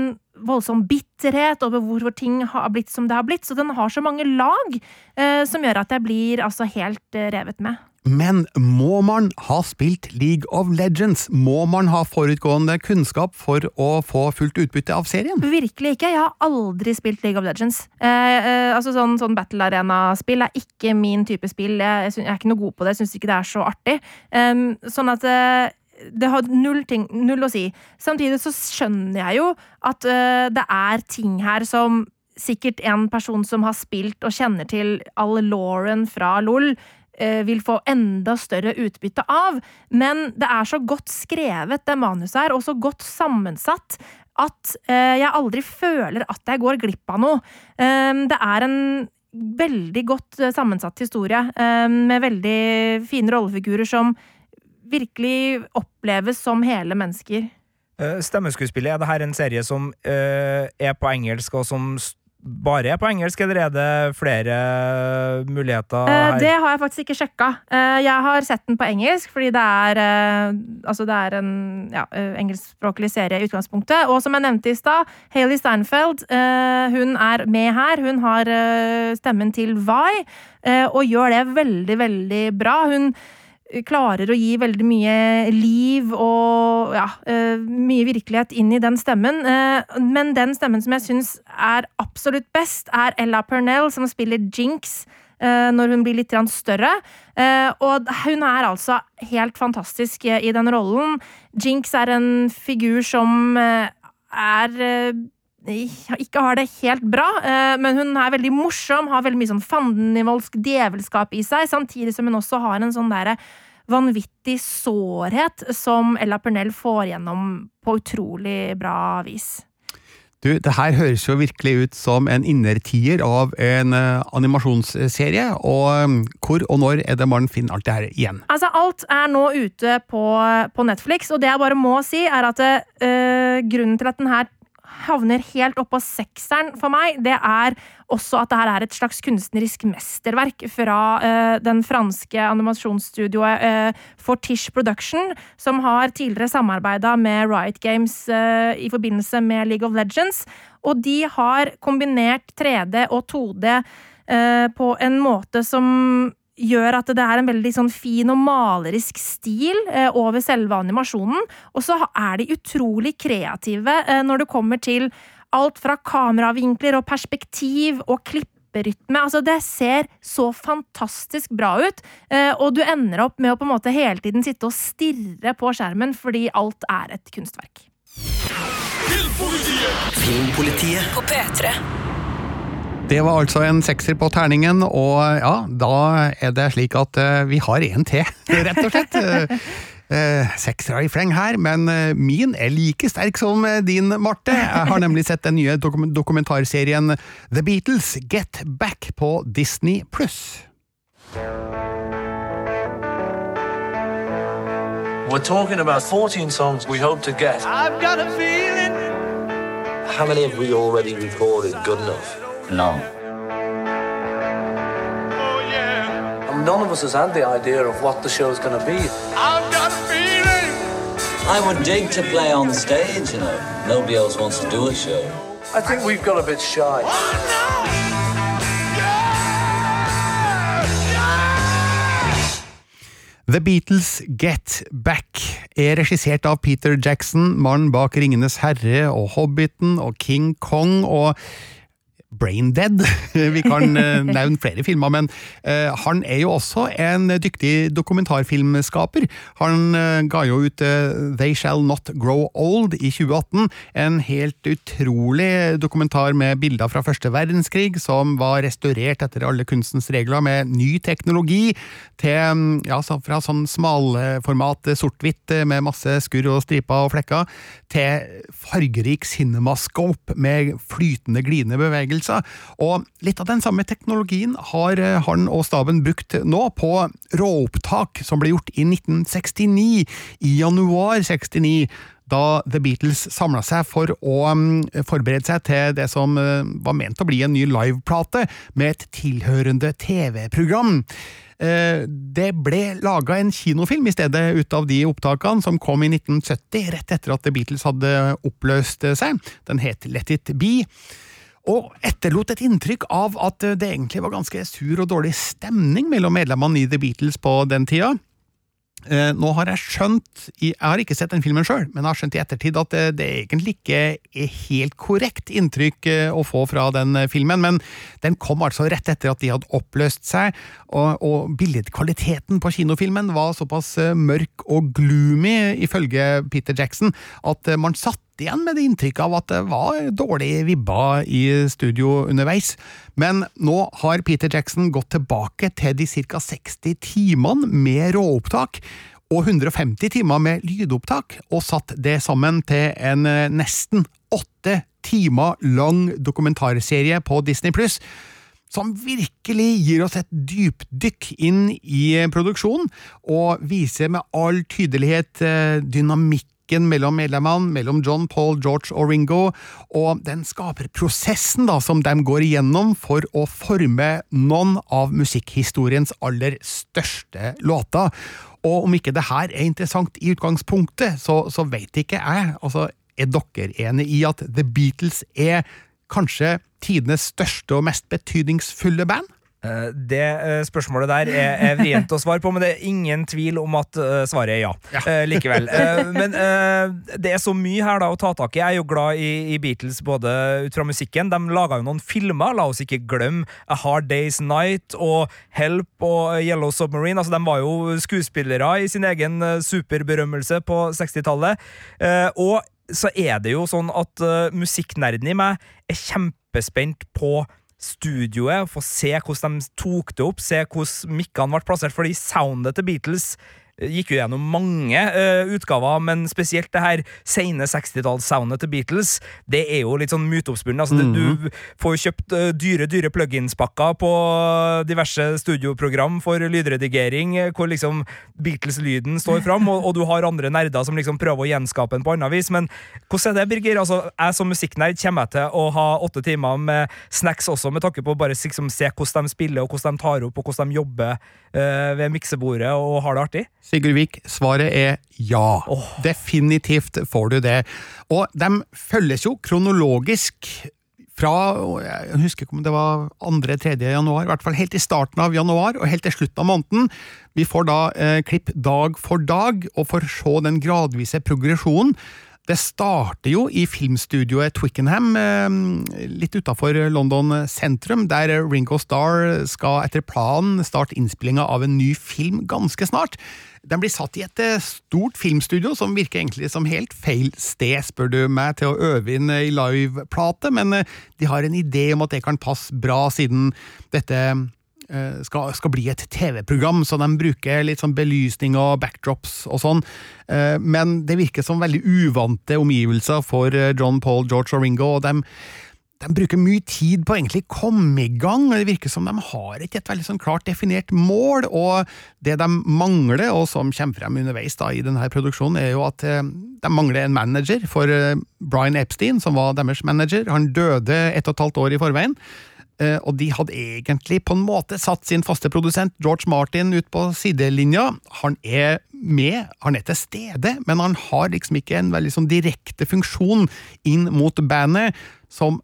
voldsom bitterhet over hvorfor ting har blitt som det har blitt. Så den har så mange lag eh, som gjør at jeg blir altså helt eh, revet med. Men må man ha spilt League of Legends? Må man ha forutgående kunnskap for å få fullt utbytte av serien? Virkelig ikke. Jeg har aldri spilt League of Legends. Eh, eh, altså sånn, sånn Battle Arena-spill er ikke min type spill. Jeg, jeg, er ikke noe god på det. Jeg syns ikke det er så artig. Eh, sånn at eh, det har null, ting, null å si. Samtidig så skjønner jeg jo at eh, det er ting her som sikkert en person som har spilt og kjenner til all Lauren fra LOL, vil få enda større utbytte av. Men det er så godt skrevet, det manuset her, og så godt sammensatt, at eh, jeg aldri føler at jeg går glipp av noe. Eh, det er en veldig godt eh, sammensatt historie, eh, med veldig fine rollefigurer som virkelig oppleves som hele mennesker. Eh, Stemmeskuespillet, er det her en serie som eh, er på engelsk, og som bare er på engelsk, eller er det flere muligheter Eh, her? det har jeg faktisk ikke sjekka. Eh, jeg har sett den på engelsk, fordi det er, eh, altså det er en ja, engelskspråklig serie i utgangspunktet. Og som jeg nevnte i stad, Hailey Steinfeld hun er med her. Hun har stemmen til Vi, og gjør det veldig, veldig bra. Hun klarer å gi veldig mye liv og ja, eh, mye virkelighet inn i den stemmen. Eh, men den stemmen som jeg syns er absolutt best, er Ella Pernell, som spiller Jinx eh, når hun blir litt større. Og hun er altså helt fantastisk i den rollen. Jinx er en figur som er ikke har det helt bra, eh, men hun er veldig morsom, har veldig mye sånn fandenivoldsk djevelskap i seg, samtidig som hun også har en sånn derre vanvittig sårhet som Ella Pernell får gjennom på utrolig bra vis. Du, det her høres jo virkelig ut som en innertier av en uh, animasjonsserie, og um, hvor og når er det man finner alt det her igjen? Altså, alt er nå ute på, på Netflix, og det jeg bare må si, er at uh, grunnen til at den her havner helt oppå sekseren for meg, det er også at det her er et slags kunstnerisk mesterverk fra uh, den franske animasjonsstudioet uh, Fortiche Production, som har tidligere samarbeida med Riot Games uh, i forbindelse med League of Legends. Og de har kombinert 3D og 2D eh, på en måte som gjør at det er en veldig sånn fin og malerisk stil eh, over selve animasjonen. Og så er de utrolig kreative eh, når det kommer til alt fra kameravinkler og perspektiv og klipperytme. Altså, det ser så fantastisk bra ut, eh, og du ender opp med å på en måte hele tiden sitte og stirre på skjermen fordi alt er et kunstverk. Filmpolitiet. Filmpolitiet På P3. Det var altså en sekser på terningen, og ja, da er det slik at eh, vi har en til, rett og slett. Uh, Seksere i fleng her, men eh, min er like sterk som eh, din, Marte. Jeg har nemlig sett den nye dokum dokumentarserien The Beatles Get Back på Disney pluss. We're talking about 14 songs we hope to get. I've got a feeling. How many have we already recorded good enough? None. Oh yeah. And none of us has had the idea of what the show's going to be. I've got a feeling. I would dig to play on stage, you know. Nobody else wants to do a show. I think we've got a bit shy. The Beatles Get Back er regissert av Peter Jackson, mannen bak Ringenes herre og Hobbiten og King Kong og Braindead. Vi kan eh, nevne flere filmer, men eh, han er jo også en dyktig dokumentarfilmskaper. Han eh, ga jo ut They Shall Not Grow Old i 2018, en helt utrolig dokumentar med bilder fra første verdenskrig, som var restaurert etter alle kunstens regler med ny teknologi, til, ja, fra sånn smalformat sort-hvitt med masse skurr og striper og flekker, til fargerik cinemascope med flytende, glidende bevegelser. Og litt av den samme teknologien har eh, han og staben brukt nå på råopptak som ble gjort i 1969, i januar 69 da The Beatles samla seg for å mm, forberede seg til det som eh, var ment å bli en ny liveplate, med et tilhørende TV-program. Eh, Det ble laga en kinofilm i stedet ut av de opptakene, som kom i 1970, rett etter at The Beatles hadde oppløst seg. Den het Let It Be. Og etterlot et inntrykk av at det egentlig var ganske sur og dårlig stemning mellom medlemmene i The Beatles på den tida. Eh, Nå har jeg skjønt, jeg har ikke sett den filmen sjøl, men jeg har skjønt i ettertid at det, det egentlig ikke er helt korrekt inntrykk eh, å få fra den eh, filmen, men den kom altså rett etter at de hadde oppløst seg, og, og billedkvaliteten på kinofilmen var såpass eh, mørk og gloomy, ifølge Peter Jackson, at eh, man satt igjen med det inntrykket av at det var dårlig vibba i studio underveis. Men nå har Peter Jackson gått tilbake til de ca. 60 timene med råopptak og 150 timer med lydopptak, og satt det sammen til en eh, nesten åtte timer lang dokumentarserie på Disney pluss som virkelig gir oss et dypdykk inn i produksjonen, og viser med all tydelighet eh, dynamikken mellom medlemmene, mellom John, Paul, George og Ringo, og den skaper prosessen da, som de går igjennom for å forme noen av musikkhistoriens aller største låter. Og om ikke det her er interessant i utgangspunktet, så, så vet ikke jeg. Altså, er dere enig i at The Beatles er kanskje tidenes største og mest betydningsfulle band? Eh, Det eh, spørsmålet der er, er vrient å svare på, men det er ingen tvil om at eh, svaret er ja. Eh, likevel. Eh, men eh, det er så mye her da å ta tak i. Jeg er jo glad i, i Beatles både ut fra musikken. De laga jo noen filmer, la oss ikke glemme A Hard Day's Night og Help og Yellow Submarine. Altså, de var jo skuespillere i sin egen superberømmelse på 60-tallet. Eh, og så er det jo sånn at musikknerden i meg er kjempespent på studioet, få se hvordan de tok det opp, se hvordan mikkene ble plassert, fordi soundet til Beatles gikk jo gjennom mange uh, utgaver, men spesielt det her sene 60-tallssoundet til Beatles, det er jo litt sånn myteoppspunnet. Altså, mm -hmm. Du får jo kjøpt uh, dyre, dyre plugins-pakker på diverse studioprogram for lydredigering, eh, hvor liksom Beatles-lyden står fram, og, og du har andre nerder som liksom prøver å gjenskape den på annet vis. Men hvordan er det, Birger? Altså, jeg som musikknerd kommer jeg til å ha åtte timer med snacks også, med takke på å bare liksom se hvordan de spiller, og hvordan de tar opp, og hvordan de jobber uh, ved miksebordet og har det artig? Sigurd Vik, svaret er ja. Definitivt får du det. Og de følges jo kronologisk fra jeg husker ikke om det var 2.-3. januar, i hvert fall helt i starten av januar og helt til slutten av måneden. Vi får da eh, klipp dag for dag, og får se den gradvise progresjonen. Det starter jo i filmstudioet Twickenham, eh, litt utafor London sentrum, der Ringo Starr skal etter planen starte innspillinga av en ny film ganske snart. Den blir satt i et eh, stort filmstudio som virker egentlig som helt feil sted, spør du meg, til å øve inn i liveplate, men eh, de har en idé om at det kan passe bra, siden dette skal, skal bli et TV-program, så de bruker litt sånn belysning og backdrops og sånn. Eh, Men det virker som veldig uvante omgivelser for eh, John Paul, George og Ringo, og de, de bruker mye tid på å egentlig komme i gang. og Det virker som de har ikke et veldig sånn klart definert mål, og det de mangler, og som kommer frem underveis da i denne produksjonen, er jo at eh, de mangler en manager for eh, Brian Epstein, som var deres manager. Han døde ett og et halvt år i forveien. Eh, og de hadde egentlig på en måte satt sin faste produsent George Martin ut på sidelinja. Han er med, han er til stede, men han har liksom ikke en veldig sånn direkte funksjon inn mot bandet, som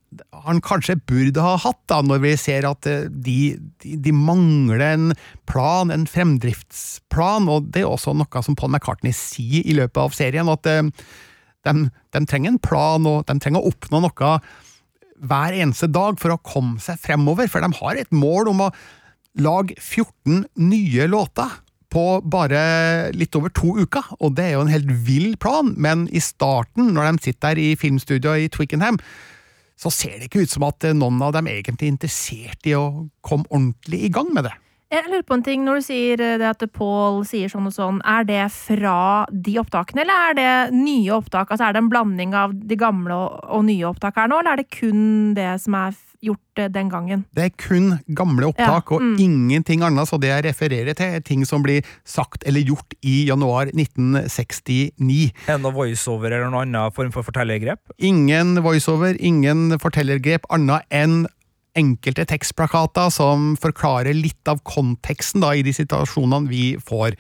han kanskje burde ha hatt, da, når vi ser at eh, de, de, de mangler en plan, en fremdriftsplan, og det er også noe som Paul McCartney sier i løpet av serien, at eh, de, de trenger en plan, og de trenger å oppnå noe hver eneste dag for å komme seg fremover, for de har et mål om å lage 14 nye låter på bare litt over to uker, og det er jo en helt vill plan, men i starten, når de sitter der i filmstudioet i Twickenham, så ser det ikke ut som at noen av dem egentlig er interessert i å komme ordentlig i gang med det. Jeg lurer på en ting, Når du sier eh, det at Paul sier sånn og sånn, er det fra de opptakene, eller er det nye opptak? Altså Er det en blanding av de gamle og, og nye opptak her nå, eller er det kun det som er gjort eh, den gangen? Det er kun gamle opptak Ja, og mm. ingenting annet, så det jeg refererer til, er ting som blir sagt eller gjort i januar 1969. Er det noe voiceover eller noen annen form for fortellergrep? Ingen voiceover, ingen fortellergrep annet enn enkelte tekstplakater som forklarer litt av konteksten da, i de situasjonene vi får.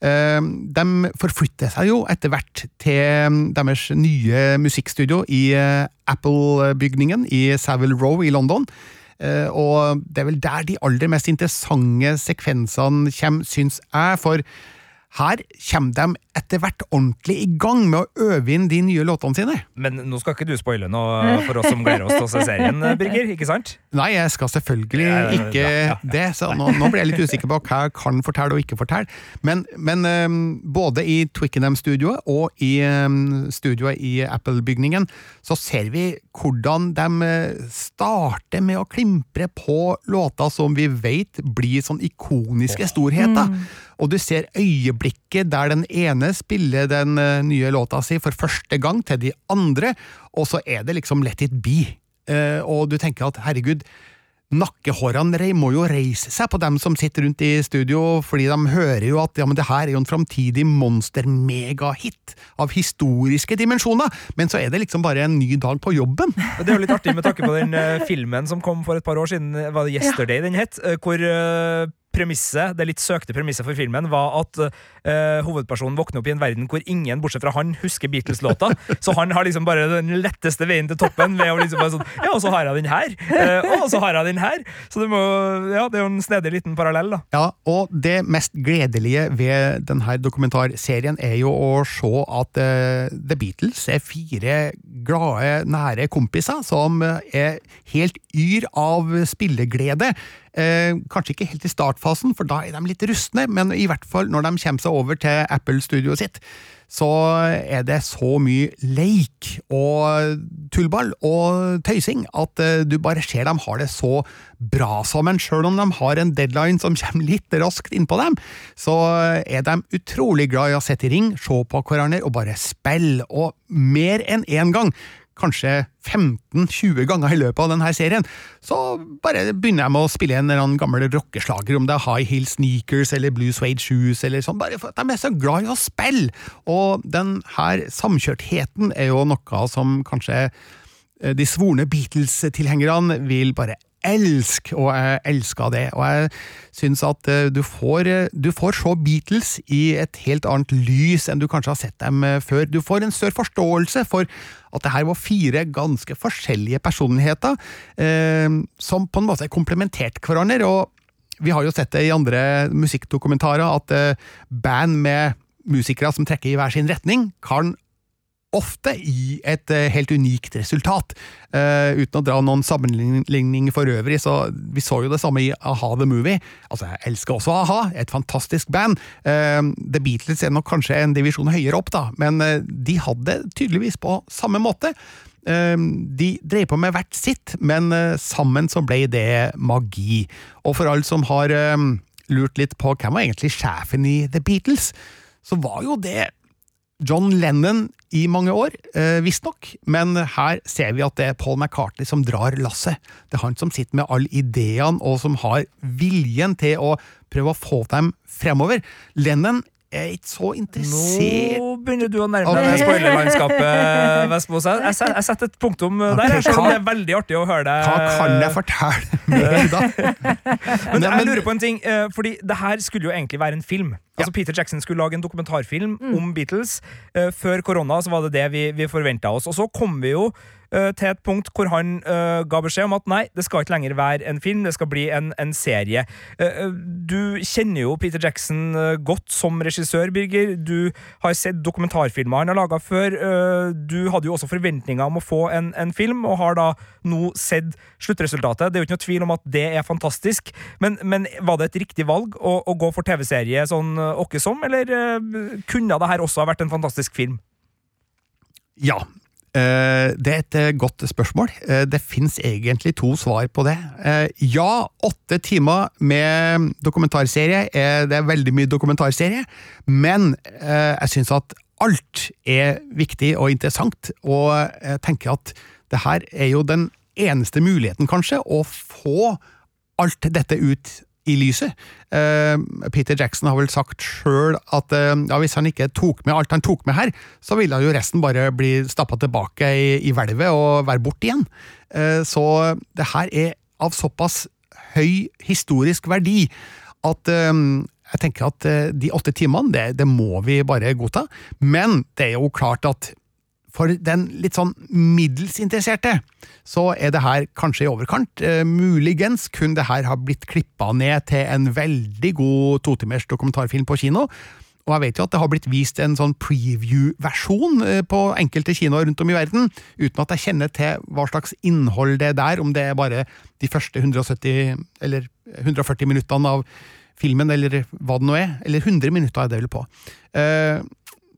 Eh, De forflytter seg jo etter hvert til deres nye musikkstudio i eh, Apple-bygningen i Savile Row i London. Eh, Og det er vel der de aller mest interessante sekvensene kommer, syns jeg, for her kommer de etter hvert ordentlig i gang med å øve inn de nye låtene sine. Men nå skal ikke du spoile noe for oss som gleder oss til å se serien, Birger, ikke sant? Nei, jeg skal selvfølgelig ikke ja, ja, ja, det, så nå, nå ble jeg litt usikker på hva jeg kan fortelle og ikke fortelle. Men, men um, både i Twickenham-studioet og i um, studioet i Apple-bygningen, så ser vi hvordan de øh, starter med å klimpre på låter som vi vet blir sånn ikoniske storheter. Og du ser øyeblikket der den ene spiller den øh, nye låta si for første gang til de andre, og så er det liksom let it be. Eh, og du tenker at herregud, nakkehårene må jo reise seg på dem som sitter rundt i studio, fordi de hører jo at ja, men det her er jo en framtidig monster-megahit av historiske dimensjoner, men så er det liksom bare en ny dag på jobben. Det er jo litt artig med tanke på den eh, filmen som kom for et par år siden, var det Yesterday den het, eh, hvor eh, premisset, det litt søkte premisset for filmen var at uh, hovedpersonen våkner opp i en verden hvor ingen, bortsett fra han, husker Beatles-låta. Så han har liksom bare den letteste veien til toppen ved å liksom bare sånn Ja, og så har jeg den her! Uh, og så har jeg den her! Så det må Ja, det er jo en snedig liten parallell, da. Ja, og det mest gledelige ved denne dokumentarserien er jo å se at uh, The Beatles er fire glade, nære kompiser som er helt yr av spilleglede Eh, kanskje ikke helt i startfasen, for da er de litt rustne, men i hvert fall når de kommer seg over til Apple-studioet sitt, så er det så mye leik og tullball og tøysing at eh, du bare ser dem har det så bra sammen. Sjøl om de har en deadline som kommer litt raskt innpå dem, så er de utrolig glad i å sette i ring, se på hverandre og bare spille, og mer enn én gang kanskje 15-20 ganger i løpet av denne serien, så bare begynner jeg med å spille en eller annen gammel rockeslager, om det er High Heel Sneakers eller Blue Suede Shoes eller sånn, bare for at de er så glad i å spille. Og den her samkjørtheten er jo noe som kanskje eh, de svorne Beatles-tilhengerne vil bare elske, og jeg elsker det. Og jeg syns at eh, du får, eh, du får se Beatles i et helt annet lys enn du kanskje har sett dem eh, før. Du får en større forståelse for at det her var fire ganske forskjellige personligheter eh, som på en måte komplementerte hverandre. og vi har jo sett det i andre musikkdokumentarer at band med musikere som trekker i hver sin retning, kan ofte i et eh, helt unikt resultat. Uh, uten å dra noen sammenligning for øvrig, så vi så jo det samme i A-ha The Movie. Altså, jeg elsker også A-ha, et fantastisk band. Uh, The Beatles er nok kanskje en divisjon høyere opp, da, men uh, de hadde tydeligvis på samme måte. De drev på med hvert sitt, men sammen så ble det magi. Og for alle som har lurt litt på hvem var egentlig sjefen i The Beatles, så var jo det John Lennon i mange år, eh, visstnok, men her ser vi at det er Paul McCartney som drar lasset. Det er han som sitter med alle ideene, og som har viljen til å prøve å få dem fremover. Lennon er ikke så interessert Nå begynner du å nærme deg spoilerlandskapet, Vestfoss. Jeg, jeg, jeg setter et punktum der, hva- det er veldig artig å høre deg. Hva kan jeg fortelle mer, da? Men men, jeg lurer på en ting, eh, fordi det her skulle jo egentlig være en film. Altså Peter Jackson skulle lage en dokumentarfilm om Beatles. Uh, Før korona så var det det vi, vi forventa oss. Og så kom vi jo uh, til et punkt hvor han uh, ga beskjed om at nei, det skal ikke lenger være en film, det skal bli en, en serie. Du kjenner jo Peter Jackson godt som regissør, Birger. Du har sett dokumentarfilmer han har laga før. Du hadde jo også forventninger om å få en, en film, og har da nå sett sluttresultatet. Det er jo ikke noe tvil om at det er fantastisk, men, men var det et riktig valg å, å gå for TV-serie sånn eh, som, eller eh, kunne det her også ha vært en fantastisk film? Ja. eh, Det er et eh, godt spørsmål. Det fins egentlig to svar på det. Ja, åtte timer med dokumentarserie er det er veldig mye dokumentarserie, men jeg syns at alt er viktig og interessant, og jeg tenker at det her er jo den eneste muligheten, kanskje, å få alt dette ut i lyset. Eh, Peter Jackson har vel sagt sjøl at eh, ja, hvis han ikke tok med alt han tok med her, så ville jo resten bare bli stappa tilbake i, i hvelvet og være borte igjen. Eh, så det her er av såpass høy historisk verdi at jeg tenker at de åtte timene, det, det må vi bare godta. Men det er jo klart at for den litt sånn middels interesserte, så er det her kanskje i overkant. Eh, muligens kunne det her ha blitt klippa ned til en veldig god totimers dokumentarfilm på kino. Og jeg vet jo at det har blitt vist en sånn preview-versjon eh, på enkelte kinoer rundt om i verden, uten at jeg kjenner til hva slags innhold det er der, om det er bare de første 170 eller 140 minuttene av filmen, eller hva det nå er. Eller 100 minutter er det vel på. Eh,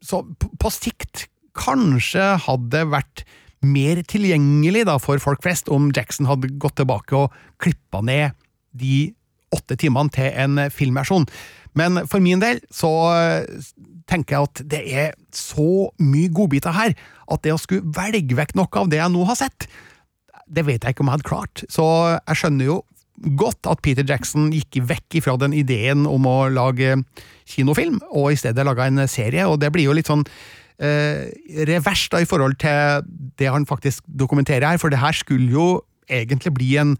Så på- sikt kanskje hadde vært mer tilgjengelig da for folk flest om Jackson hadde gått tilbake og klippa ned de åtte timene til en filmversjon. Men for min del så eh, tenker jeg at det er så mye godbiter her at det å skulle velge vekk noe av det jeg nå har sett, det vet jeg ikke om jeg hadde klart. Så jeg skjønner jo godt at Peter Jackson gikk vekk ifra den ideen om å lage kinofilm, og i stedet laga en serie, og det blir jo litt sånn revers da i forhold til det han faktisk dokumenterer her, for det her skulle jo egentlig bli en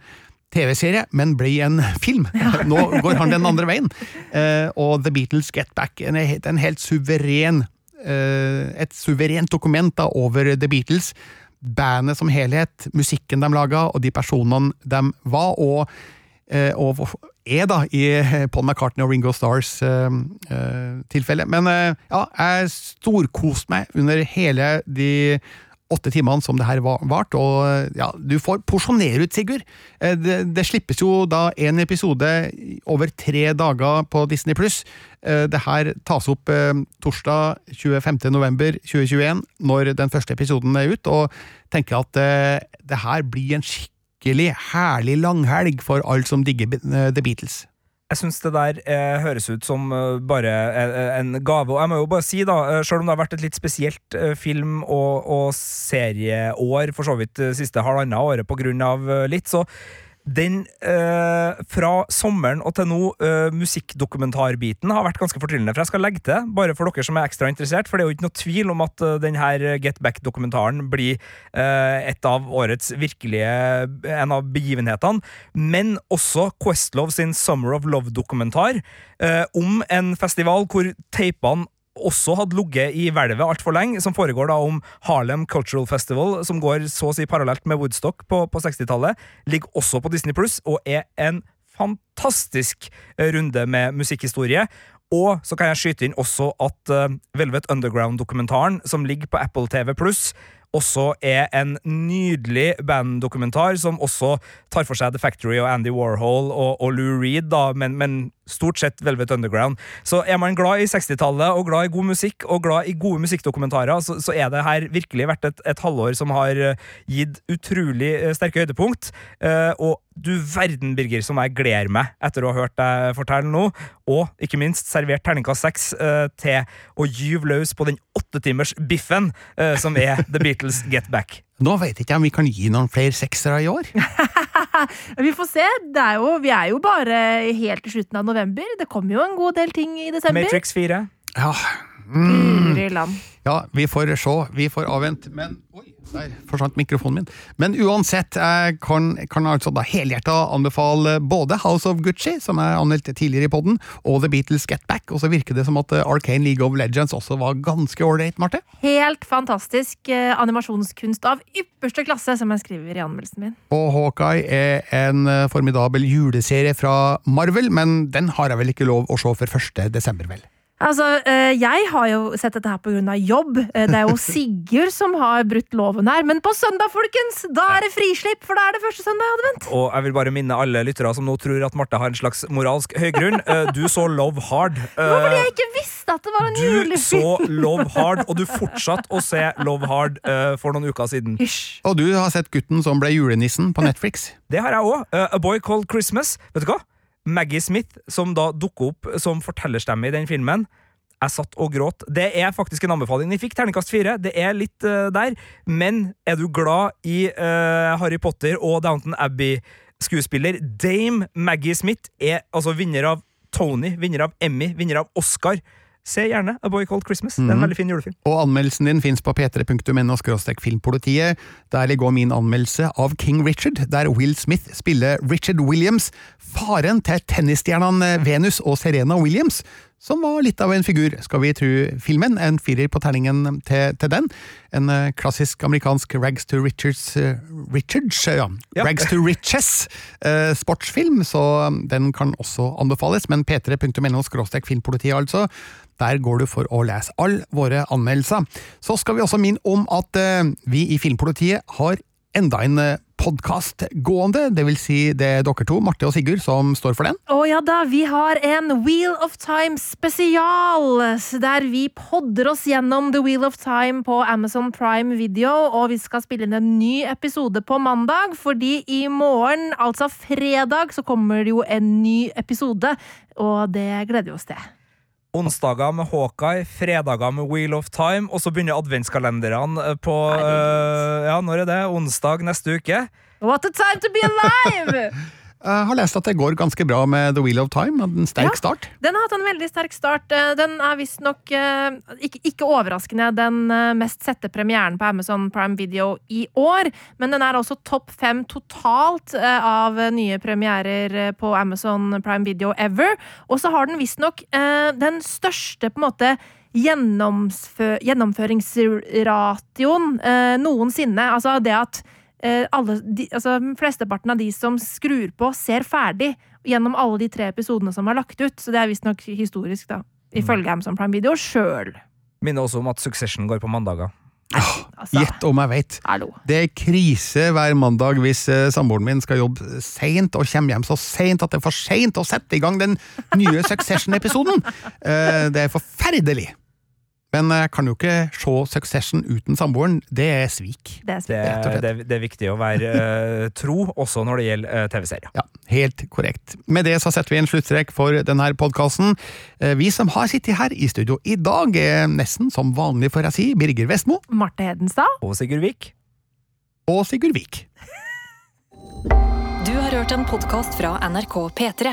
TV-serie, men bli en film. Nå går han den andre veien. Eh, og The Beatles Get Back er en, en helt suveren eh, et suverent dokument da, over The Beatles. Bandet som helhet, musikken de laga, og de personene de var, og, eh, og er da i Paul McCartney og Ringo Stars uh, uh, tilfelle. Men uh, ja, jeg storkoste meg under hele de åtte timene som det her va- varte, og ja, du får porsjonere ut, Sigurd. Eh, Det, det slippes jo da en episode over tre dager på Disney pluss. Det her tas opp eh, torsdag 25. november 2021, når den første episoden er ut, og tenker at eh, det her blir en skikkelig herlig langhelg for alle som digger eh, The Beatles. Jeg syns det der eh, høres ut som eh, bare en, en gave. Og jeg må jo bare si, da, eh, selv om det har vært et litt spesielt eh, film- og, og serieår, for så vidt eh, siste halvannet året på grunn av eh, litt, så den eh, fra sommeren og til nå, eh, musikkdokumentarbiten, har vært ganske fortryllende. For jeg skal legge til, bare for dere som er ekstra interessert, for det er jo ikke noe tvil om at uh, her Get Back-dokumentaren blir eh, et av årets virkelige en av begivenhetene. Men også Questlove sin Summer of Love-dokumentar eh, om en festival hvor teipene også hadde ligget i hvelvet altfor lenge, som foregår da om Harlem Cultural Festival, som går så å si parallelt med Woodstock på, på 60-tallet, ligger også på Disney Pluss og er en fantastisk eh, runde med musikkhistorie. Og så kan jeg skyte inn også at eh, Velvet Underground-dokumentaren, som ligger på Apple TV Pluss, også er en nydelig banddokumentar som også tar for seg The Factory og Andy Warhol og, og Lou Reed, da, men, men stort sett Velvet Underground. Så er man glad i 60-tallet og glad i god musikk og glad i gode musikkdokumentarer, så, så er det her virkelig vært et, et halvår som har eh, gitt utrolig eh, sterke høydepunkt. Eh, og du verden, Birger, som jeg gleder meg etter å ha hørt deg fortelle nå, og ikke minst servert terningkast seks eh, til å gyve løs på den åttetimers biffen eh, som er The Beatles Get Back. Nå vet jeg ikke om vi kan gi noen flere seksere i år. Vi får se. Det er jo, vi er jo bare helt til slutten av november. Det kommer jo en god del ting i desember. Matrix 4. Ja. Mm. Ja, vi får se. Vi får avvente. Men Oi, der forsvant mikrofonen min. Men uansett, jeg kan, kan altså da helhjerta anbefale både House of Gucci, som jeg anmeldte tidligere i podden, og The Beatles Get Back. Og så virker det som at Arcane League of Legends også var ganske ålreit, Marte. Helt fantastisk eh, animasjonskunst av ypperste klasse, som jeg skriver i anmeldelsen min. Og Hawkeye er en eh, formidabel juleserie fra Marvel, men den har jeg vel ikke lov å se før 1. desember, vel? Altså, eh, Jeg har jo sett dette her pga. jobb. Eh, Det er jo Sigurd som har brutt loven her. Men på søndag, folkens! Da er det frislipp, for da er det første søndag i advent. Og jeg vil bare minne alle lyttere som nå tror at Marte har en slags moralsk høygrunn. Eh, Du så Love Hard. Det var fordi jeg ikke visste at det var en Du julefilm. så Love Hard, og du fortsatte å se Love Hard for noen uker siden. Og du har sett gutten som ble julenissen på Netflix. Det har jeg òg. A Boy Called Christmas. Vet du hva? Maggie Smith, som da dukker opp som fortellerstemme i den filmen. Jeg satt og gråt. Det er faktisk en anbefaling. Vi fikk terningkast fire. Det er litt uh, der. Men er du glad i uh, Harry Potter og Downton Abbey-skuespiller Dame Maggie Smith er altså vinner av Tony, vinner av Emmy, vinner av Oscar. Se gjerne A Boy Called Christmas. Det er en Mhm. veldig fin julefilm. Og anmeldelsen din finnes på p3.no filmpolitiet. Der ligger min anmeldelse av King Richard, der Will Smith spiller Richard Williams, faren til tennisstjernene Venus og Serena Williams, som var litt av en figur, skal vi tro filmen. En firer på terningen til, til den. En eh, klassisk amerikansk Rags to Richards eh, Richards, ja. Ja. Rags to Riches eh, sportsfilm, så um, den kan også anbefales. Men p3.no filmpolitiet, altså. Der går du for å lese alle våre anmeldelser. Så skal vi også minne om at eh, vi i Filmpolitiet har enda en eh, podkast gående. Det vil si det er dere to, Marte og Sigurd, som står for den. Å ja da, vi har en Wheel of Time spesial, der vi podder oss gjennom The Wheel of Time på Amazon Prime Video, og vi skal spille inn en ny episode på mandag, fordi i morgen, altså fredag, så kommer det jo en ny episode, og det gleder vi oss til. Onsdager med Hawkeye, fredager med Wheel of Time, og så begynner adventskalenderne på uh, Ja, når er det? Onsdag neste uke? What a time to be alive! Jeg har lest at det går ganske bra med The Wheel of Time. En sterk Ja. start. Den har hatt en veldig sterk start. Eh, Den er visstnok, eh, ikke, ikke overraskende, den eh, mest sette premieren på Amazon Prime Video i år. Men den er også topp fem totalt eh, av nye premierer eh, på Amazon Prime Video ever. Og så har den visstnok eh, den største på en måte gjennomfø gjennomføringsratioen eh, noensinne. Altså det at eh, alle, de, altså flesteparten av de som skrur på, ser ferdig gjennom alle de tre episodene som er lagt ut. Så det er visstnok historisk, da. Ifølge Amazon Prime Video sjøl. Minner også om at Succession går på mandager. Altså, Gjett om jeg vet. Det er krise hver mandag hvis eh, samboeren min skal jobbe seint og kommer hjem så seint at det er for seint å sette i gang den nye Succession-episoden. Eh, det er forferdelig. Men jeg kan jo ikke se Succession uten samboeren. Det er svik. Det er Det, og slett. det, det er viktig å være uh, tro, også når det gjelder uh, TV-serier. Ja, helt korrekt. Med det så setter vi en sluttstrek for denne podkasten. Vi som har sittet her i studio i dag, er nesten som vanlig, får jeg si, Birger Vestmo Marte Hedenstad. Og Sigurd Vik. og Sigurd Vik. Du har hørt en podkast fra NRK P3.